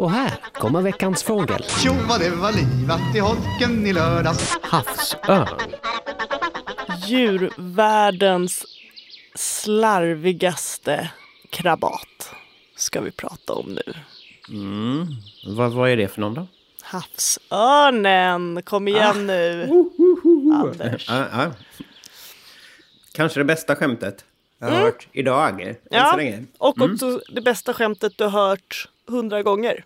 Och här kommer veckans fågel. Tjo vad det var livat i holken i lördags. Havsörn. Djurvärldens slarvigaste krabat ska vi prata om nu. Vad, vad är det för någon då? Havsörnen, kom igen nu. Anders. Ja, ja. Kanske det bästa skämtet jag har hört idag. Ja, och också det bästa skämtet du har hört hundra gånger.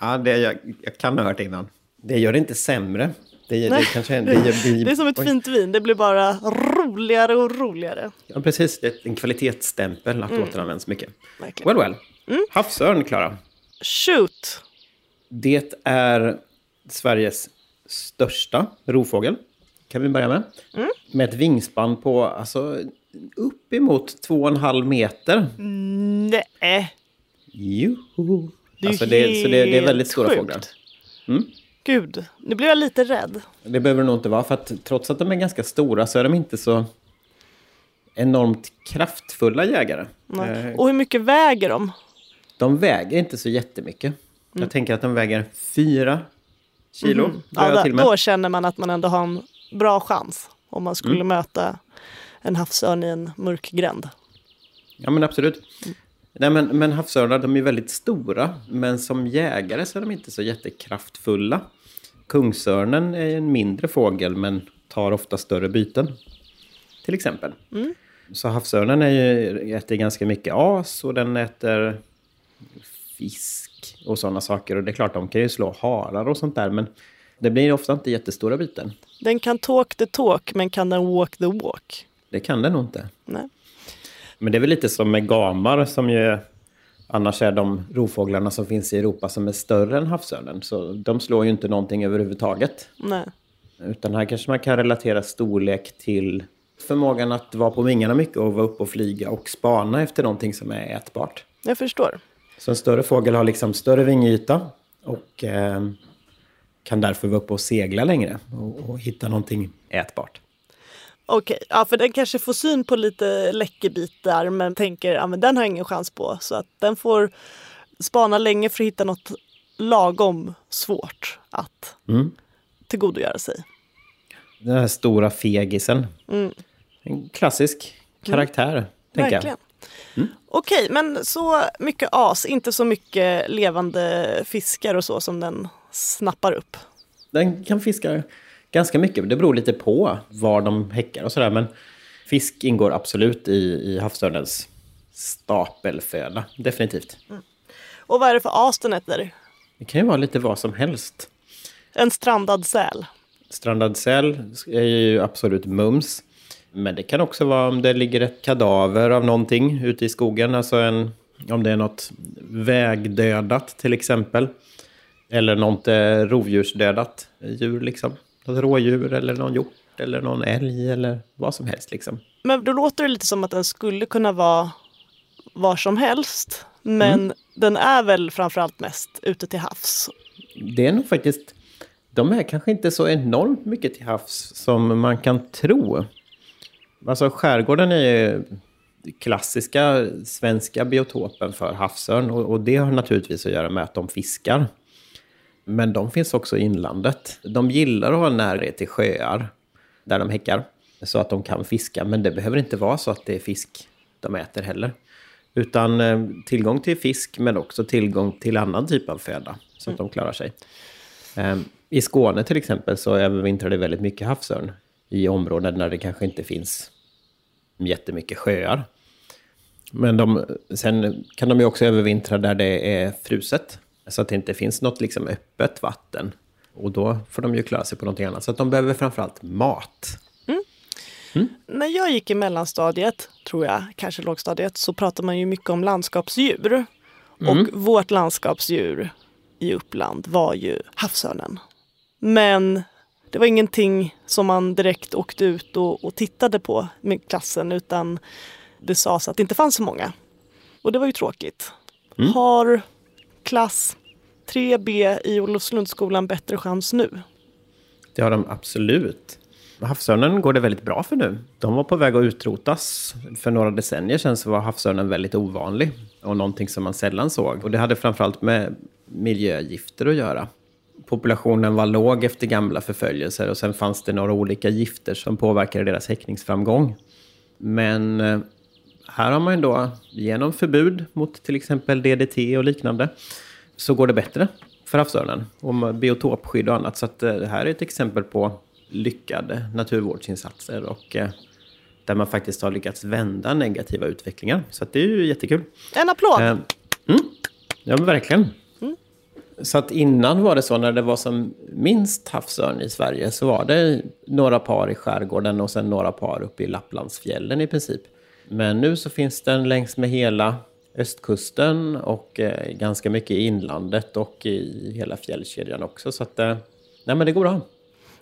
Ja, det jag, jag kan ha hört innan. Det gör det inte sämre. Det, det, Nej, kanske, det, gör- Det är som ett Oj. fint vin, det blir bara roligare och roligare. Ja, precis. Det är en kvalitetsstämpel att återanvänds mycket. Verkligen. Well, well. Havsörn, Klara. Shoot! Det är Sveriges största rovfågel. Kan vi börja med. Med ett vingspann på alltså, uppemot två och en halv meter. Nej, Joho! Det är Alltså det, så det, det är väldigt stora helt fåglar. sjukt. Gud, nu blev jag lite rädd. Det behöver det nog inte vara, för att trots att de är ganska stora så är de inte så enormt kraftfulla jägare. Eh, Och hur mycket väger de? De väger inte så jättemycket. Jag tänker att de väger fyra kilo. drar Ja, då, känner man att man ändå har en bra chans om man skulle Mm. möta en havsörn i en mörk gränd. Ja, men absolut. Nej, men, men havsörnar de är väldigt stora, men som jägare så är de inte så jättekraftfulla. Kungsörnen är en mindre fågel, men tar ofta större byten. Till exempel. Så havsörnen är ju, äter ganska mycket as och den äter fisk och sådana saker. Och det är klart, de kan ju slå harar och sånt där, men det blir ofta inte jättestora byten. Den kan talk the talk, men kan den walk the walk? Det kan den nog inte. Nej. Men det är väl lite som med gamar som ju annars är de rovfåglarna som finns i Europa som är större än havsörnen. Så de slår ju inte någonting överhuvudtaget. Nej. Utan här kanske man kan relatera storlek till förmågan att vara på vingarna mycket och vara uppe och flyga och spana efter någonting som är ätbart. Jag förstår. Så en större fågel har liksom större vingyta och eh, kan därför vara uppe och segla längre och, och hitta någonting ätbart. Okej, ja, för den kanske får syn på lite läckerbitar men tänker ja, men den har jag ingen chans på. Så att den får spana länge för att hitta något lagom svårt att Mm. tillgodogöra sig. Den här stora fegisen. En klassisk karaktär, tänker Verkligen. jag. Okej, men så mycket as, inte så mycket levande fiskar och så som den snappar upp. Den kan fiska ganska mycket. Det beror lite på var de häckar och sådär. Men fisk ingår absolut i, i havsörnens stapelföda. Definitivt. Och vad är det för as den äter? Det kan ju vara lite vad som helst. En strandad säl. Strandad säl är ju absolut mums. Men det kan också vara om det ligger ett kadaver av någonting ute i skogen. Alltså en, om det är något vägdödat till exempel. Eller något eh, rovdjursdödat djur liksom. Något rådjur eller någon hjort eller någon älg eller vad som helst liksom. Men då låter det lite som att den skulle kunna vara var som helst. Men Mm. den är väl framförallt mest ute till havs. Det är nog faktiskt... De är kanske inte så enormt mycket till havs som man kan tro. Alltså skärgården är ju klassiska svenska biotopen för havsörn. Och, och det har naturligtvis att göra med att de fiskar. Men de finns också i inlandet. De gillar att ha närhet till sjöar där de häckar. Så att de kan fiska. Men det behöver inte vara så att det är fisk de äter heller. Utan eh, tillgång till fisk men också tillgång till annan typ av föda. Så att de klarar sig. Ehm, I Skåne till exempel så övervintrar det väldigt mycket havsörn. I områden där det kanske inte finns jättemycket sjöar. Men de, sen kan de ju också övervintra där det är fruset. Så att det inte finns något liksom öppet vatten. Och då får de ju klara sig på någonting annat. Så att de behöver framförallt mat. När jag gick i mellanstadiet, tror jag, kanske lågstadiet, så pratade man ju mycket om landskapsdjur. Mm. Och vårt landskapsdjur i Uppland var ju havsörnen. Men det var ingenting som man direkt åkte ut och, och tittade på med klassen utan det sades att det inte fanns så många. Och det var ju tråkigt. Mm. Har klass 3B i Olofslundsskolan bättre chans nu? Det har de absolut. Havsörnen går det väldigt bra för nu. De var på väg att utrotas. För några decennier sedan så var havsörnen väldigt ovanlig. Och någonting som man sällan såg. Och det hade framförallt med miljögifter att göra. Populationen var låg efter gamla förföljelser och sen fanns det några olika gifter som påverkade deras häckningsframgång. Men eh, här har man ju då genom förbud mot till exempel DDT och liknande så går det bättre för havsörnen. Och biotopskydd och annat. Så att eh, det här är ett exempel på lyckade naturvårdsinsatser och eh, där man faktiskt har lyckats vända negativa utvecklingar. Så det är ju jättekul. En applåd! Eh, mm, ja, men verkligen. Så att innan var det så, när det var som minst havsörn i Sverige, så var det några par i skärgården och sen några par uppe i Lapplandsfjällen i princip. Men nu så finns den längs med hela östkusten och eh, ganska mycket i inlandet och i hela fjällkedjan också. Så att, eh, nej men det går bra.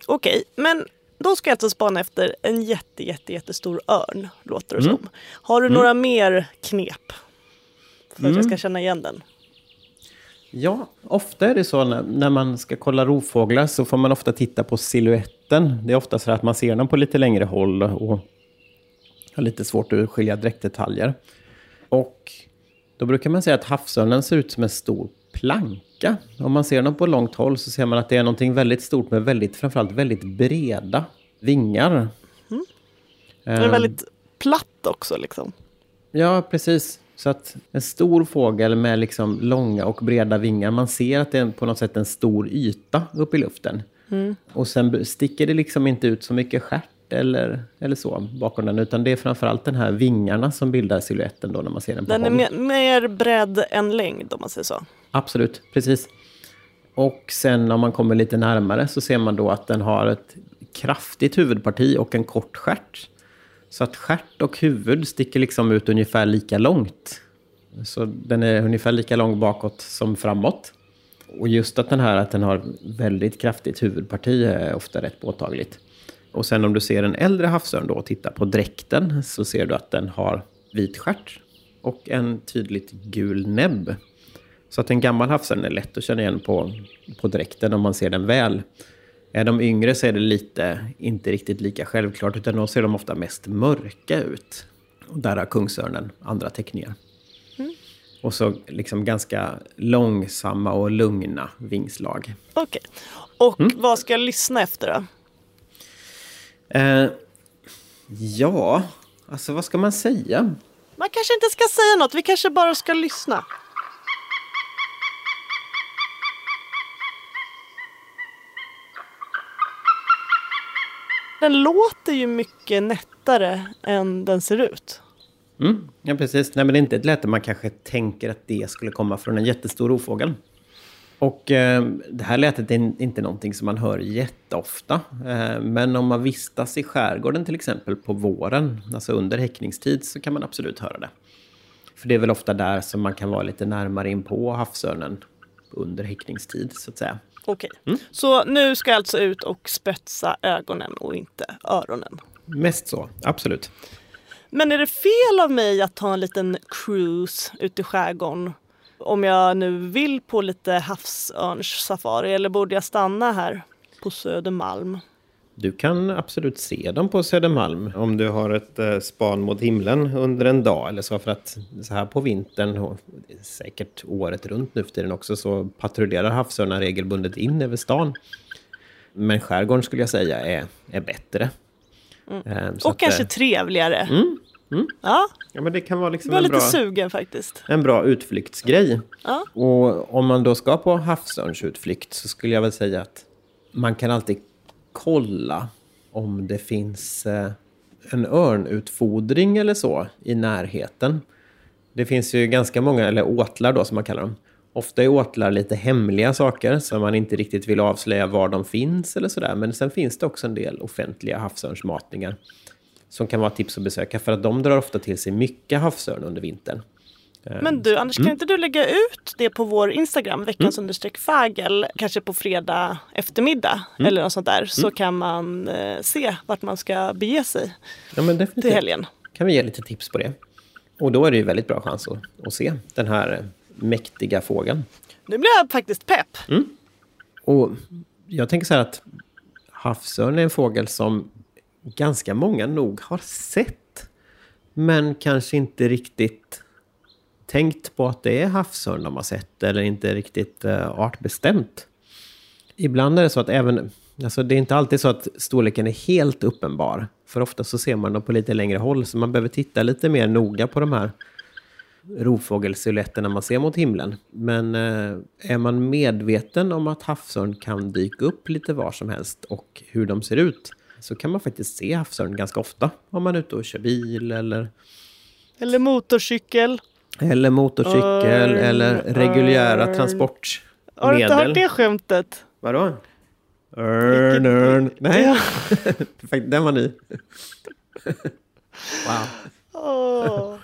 Okej, men då ska jag alltså spana efter en jätte, jätte, jättestor örn, låter det som. Har du några mer knep? För att jag ska känna igen den. Ja, ofta är det så när, när man ska kolla rovfåglar så får man ofta titta på siluetten. Det är ofta så att man ser dem på lite längre håll och har lite svårt att skilja dräktdetaljer. Och då brukar man säga att havsörnen ser ut som en stor planka. Om man ser den på långt håll så ser man att det är någonting väldigt stort med väldigt, framförallt väldigt breda vingar. Den är Ehm, väldigt platt också liksom. Ja, precis. Så att en stor fågel med liksom långa och breda vingar, man ser att det är på något sätt en stor yta uppe i luften. Och sen sticker det liksom inte ut så mycket eller, eller så bakom den, utan det är framförallt den här vingarna som bildar siluetten då när man ser den på Den är håll. mer, mer bredd än längd om man säger så. Absolut, precis. Och sen om man kommer lite närmare så ser man då att den har ett kraftigt huvudparti och en kort stjärt. Så att stjärt och huvud sticker liksom ut ungefär lika långt. Så den är ungefär lika lång bakåt som framåt. Och just att den här att den har väldigt kraftigt huvudparti är ofta rätt påtagligt. Och sen om du ser en äldre havsörn då och tittar på dräkten så ser du att den har vit stjärt och en tydligt gul näbb. Så att en gammal havsörn är lätt att känna igen på, på dräkten om man ser den väl. Är de yngre så är det lite, inte riktigt lika självklart, utan då ser de ofta mest mörka ut. Och där har kungsörnen andra teckningar. Och så liksom ganska långsamma och lugna vingslag. Okej. Och Mm. vad ska jag lyssna efter då? Eh, ja, alltså vad ska man säga? Man kanske inte ska säga något, vi kanske bara ska lyssna. Den låter ju mycket nättare än den ser ut. Mm, ja, precis. Nej, men det är inte ett läte man kanske tänker att det skulle komma från en jättestor rovfågel. Och eh, det här lätet är inte någonting som man hör jätteofta. Eh, men om man vistas i skärgården till exempel på våren, alltså under häckningstid, så kan man absolut höra det. För det är väl ofta där som man kan vara lite närmare in på havsörnen under häckningstid, så att säga. Okej. Mm. Så nu ska jag alltså ut och spetsa ögonen och inte öronen. Mest så, absolut. Men är det fel av mig att ta en liten cruise ute i skärgården? Om jag nu vill på lite havsörnssafari eller borde jag stanna här på Södermalm? Du kan absolut se dem på Södermalm om du har ett eh, span mot himlen under en dag eller så. För att så här på vintern, och säkert året runt nu för tiden också, så patrullerar havsörnar regelbundet in över stan. Men skärgården skulle jag säga är, är bättre. Eh, Mm. Och att, kanske eh, trevligare. Ja, Ja, men det kan vara liksom jag var lite bra, sugen faktiskt. en bra utflyktsgrej. Ja. Och om man då ska på havsörnsutflykt så skulle jag väl säga att man kan alltid kolla om det finns eh, en örnutfodring eller så i närheten. Det finns ju ganska många, eller åtlar då som man kallar dem. Ofta är åtlar lite hemliga saker som man inte riktigt vill avslöja var de finns eller sådär. Men sen finns det också en del offentliga havsörnsmatningar som kan vara tips att besöka för att de drar ofta till sig mycket havsörn under vintern. Men du Anders, kan Mm. inte du lägga ut det på vår Instagram, veckans understreck fagel, kanske på fredag eftermiddag Mm. eller något sånt där, så kan man eh, se vart man ska bege sig Ja, men definitivt. till helgen. kan vi ge lite tips på det. Och då är det ju väldigt bra chans att, att se den här mäktiga fågeln. Nu blir jag faktiskt pepp. Och jag tänker så här att havsörn är en fågel som ganska många nog har sett. Men kanske inte riktigt tänkt på att det är havsörn de har sett eller inte riktigt uh, artbestämt. Ibland är det så att även, alltså det är inte alltid så att storleken är helt uppenbar. För ofta så ser man dem på lite längre håll, så man behöver titta lite mer noga på de här rovfågelsilhuetterna man ser mot himlen. Men uh, är man medveten om att havsörn kan dyka upp lite var som helst och hur de ser ut, så kan man faktiskt se havsörn ganska ofta om man är ute och kör bil eller Eller motorcykel. eller motorcykel Örn, eller reguljära örn. transportmedel. Har du inte hört det skämtet? Vadå? Örn, örn. Nej, Ja. Den var ny. wow. Åh.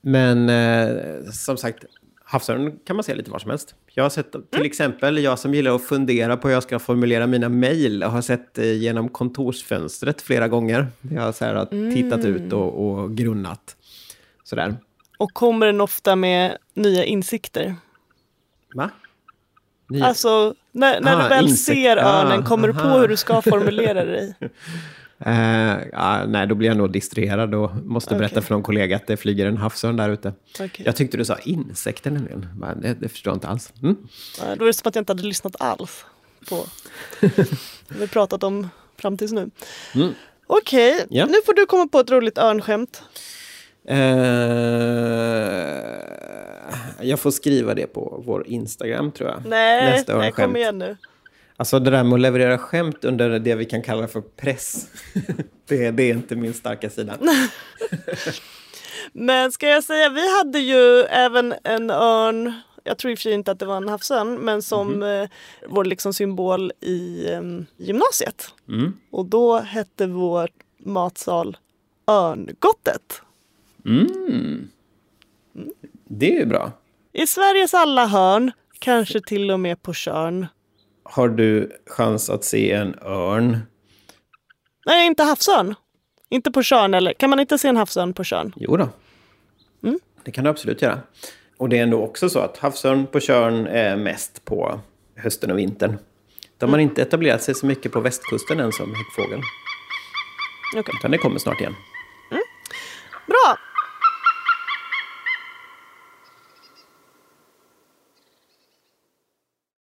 Men eh, som sagt, havsörn kan man se lite var som helst. Jag har sett, till exempel, jag som gillar att fundera på hur jag ska formulera mina mejl, har sett eh, genom kontorsfönstret flera gånger. Jag har så här, tittat ut och, och grunnat. Sådär. Och kommer den ofta med nya insikter? Va? Ni- Alltså, när, när Ah, du väl insikt. ser örnen, Ah, kommer du på aha. hur du ska formulera dig? Ja, nej, då blir jag nog distraherad och måste berätta Okej. för någon kollega att det flyger en havsörn där ute. Okej. Jag tyckte du sa insekter nämligen. Det, det förstår jag inte alls. Mm. Då är det som att jag inte hade lyssnat alls på vi har pratat om fram tills nu. Mm. Okej, Ja. nu får du komma på ett roligt örnskämt. Eh, jag får skriva det på vår Instagram tror jag. Nej, Nästa nej kom igen nu. Alltså det där med att leverera skämt under det vi kan kalla för press. det, det är inte min starka sida. Men ska jag säga, vi hade ju även en örn, jag tror i och för sig inte att det var en havsörn, men som Mhm. eh, vår liksom symbol i eh, gymnasiet. Mm. Och då hette vår matsal Örngottet. Mm. Det är ju bra. I Sveriges alla hörn, kanske till och med på Tjörn. Har du chans att se en örn? Nej, inte havsörn. Inte på Tjörn eller? Kan man inte se en havsörn på Tjörn? Jo då. Mm. Det kan du absolut göra. Och det är ändå också så att havsörn på Tjörn är mest på hösten och vintern. De Mm. har inte etablerat sig så mycket på västkusten än som häckfågel. Okej. Utan det kommer snart igen.